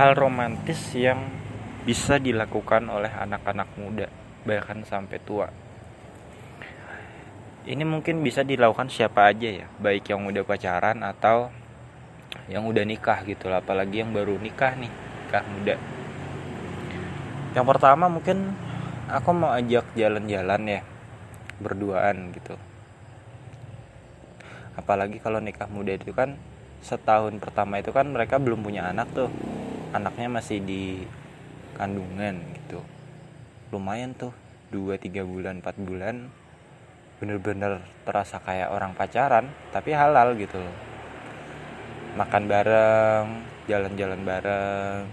hal romantis yang bisa dilakukan oleh anak-anak muda bahkan sampai tua. Ini mungkin bisa dilakukan siapa aja ya baik yang udah pacaran atau yang udah nikah gitu lah apalagi yang baru nikah nih nikah muda. Yang pertama mungkin aku mau ajak jalan-jalan ya berduaan gitu. Apalagi kalau nikah muda itu kan setahun pertama itu kan mereka belum punya anak tuh anaknya masih di kandungan gitu. Lumayan tuh 2-3 bulan 4 bulan bener-bener terasa kayak orang pacaran tapi halal gitu loh. Makan bareng jalan-jalan bareng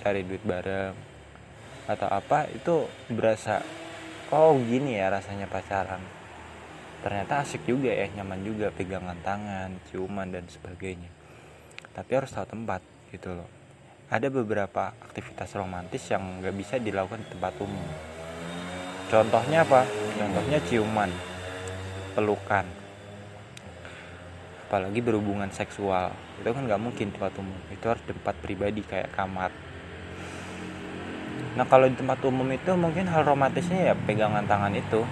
cari duit bareng atau apa itu berasa oh gini ya rasanya pacaran. Ternyata asik juga ya nyaman juga pegangan tangan ciuman dan sebagainya. Tapi harus tahu tempat gitu loh ada beberapa aktivitas romantis yang nggak bisa dilakukan di tempat umum. Contohnya apa? Contohnya ciuman pelukan apalagi berhubungan seksual. Itu kan nggak mungkin tempat umum. Itu harus tempat pribadi kayak kamar. Nah kalau di tempat umum itu mungkin hal romantisnya ya pegangan tangan itu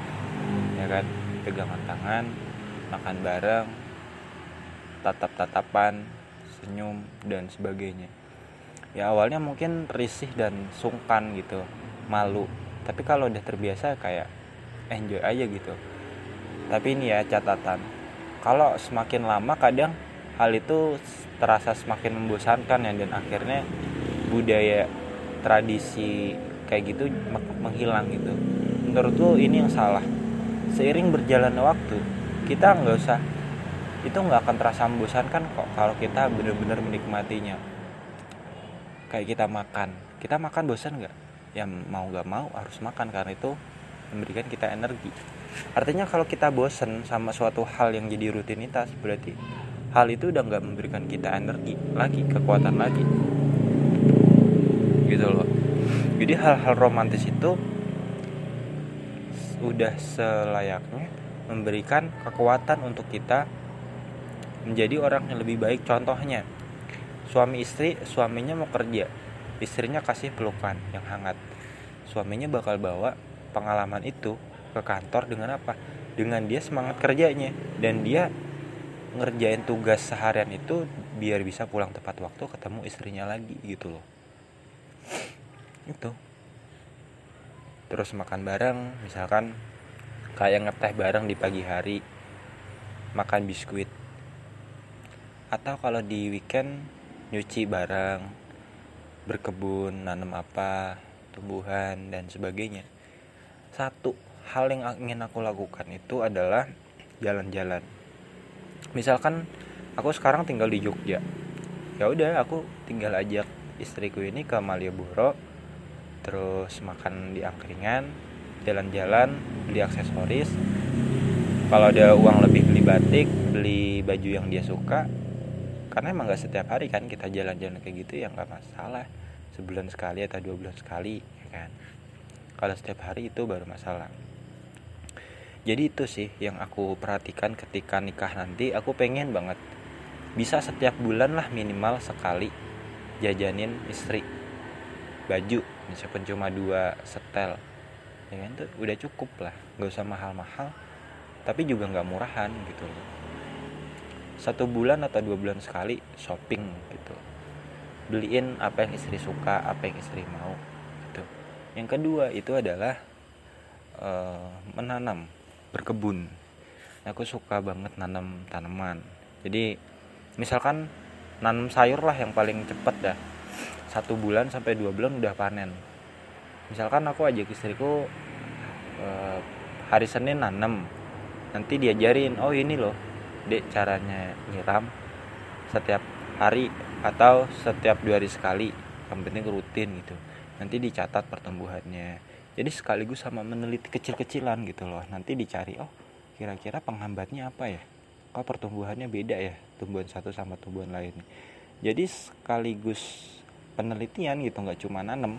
ya kan? Pegangan tangan makan bareng tatap-tatapan senyum dan sebagainya ya awalnya mungkin risih dan sungkan gitu malu. Tapi kalau udah terbiasa kayak enjoy aja gitu. Tapi ini ya catatan kalau semakin lama kadang hal itu terasa semakin membosankan ya dan akhirnya budaya tradisi kayak gitu menghilang gitu. Menurutku ini yang salah. Seiring berjalannya waktu kita nggak usah itu nggak akan terasa membosankan kok kalau kita benar-benar menikmatinya kayak kita makan. Kita makan bosan nggak? Ya mau gak mau harus makan karena itu memberikan kita energi. Artinya kalau kita bosen sama suatu hal yang jadi rutinitas berarti hal itu udah nggak memberikan kita energi lagi kekuatan lagi. Gitu loh. Jadi hal-hal romantis itu udah selayaknya memberikan kekuatan untuk kita menjadi orang yang lebih baik. Contohnya suami istri suaminya mau kerja. Istrinya kasih pelukan yang hangat. Suaminya bakal bawa pengalaman itu ke kantor dengan apa? Dengan dia semangat kerjanya. Dan dia ngerjain tugas seharian itu biar bisa pulang tepat waktu ketemu istrinya lagi gitu loh. Itu. Terus makan bareng misalkan kayak ngeteh bareng di pagi hari makan biskuit. Atau kalau di weekend nyuci bareng berkebun nanam apa tumbuhan dan sebagainya. Satu hal yang ingin aku lakukan itu adalah jalan-jalan. Misalkan aku sekarang tinggal di Jogja ya udah aku tinggal ajak istriku ini ke Malioboro terus makan di angkringan jalan-jalan beli aksesoris. Kalau ada uang lebih beli batik beli baju yang dia suka karena emang gak setiap hari kan kita jalan-jalan kayak gitu ya nggak masalah. Sebulan sekali atau dua bulan sekali ya kan? Kalau setiap hari itu baru masalah. Jadi itu sih yang aku perhatikan ketika nikah nanti aku pengen banget bisa setiap bulan lah minimal sekali jajanin istri. Baju meskipun cuma dua setel ya kan? Tuh udah cukup lah nggak usah mahal-mahal tapi juga nggak murahan gitu satu bulan atau dua bulan sekali shopping gitu. Beliin apa yang istri suka apa yang istri mau gitu. Yang kedua itu adalah uh, menanam berkebun. Aku suka banget nanam tanaman. Jadi misalkan nanam sayur lah yang paling cepet dah. Satu bulan sampai dua bulan udah panen. Misalkan aku ajak istriku uh, hari Senin nanam. Nanti diajarin oh ini loh dek caranya nyiram setiap hari atau setiap dua hari sekali yang penting rutin gitu. Nanti dicatat pertumbuhannya. Jadi sekaligus sama meneliti kecil-kecilan gitu loh. Nanti dicari oh kira-kira penghambatnya apa ya? Kok pertumbuhannya beda ya tumbuhan satu sama tumbuhan lain. Jadi sekaligus penelitian gitu nggak cuma nanem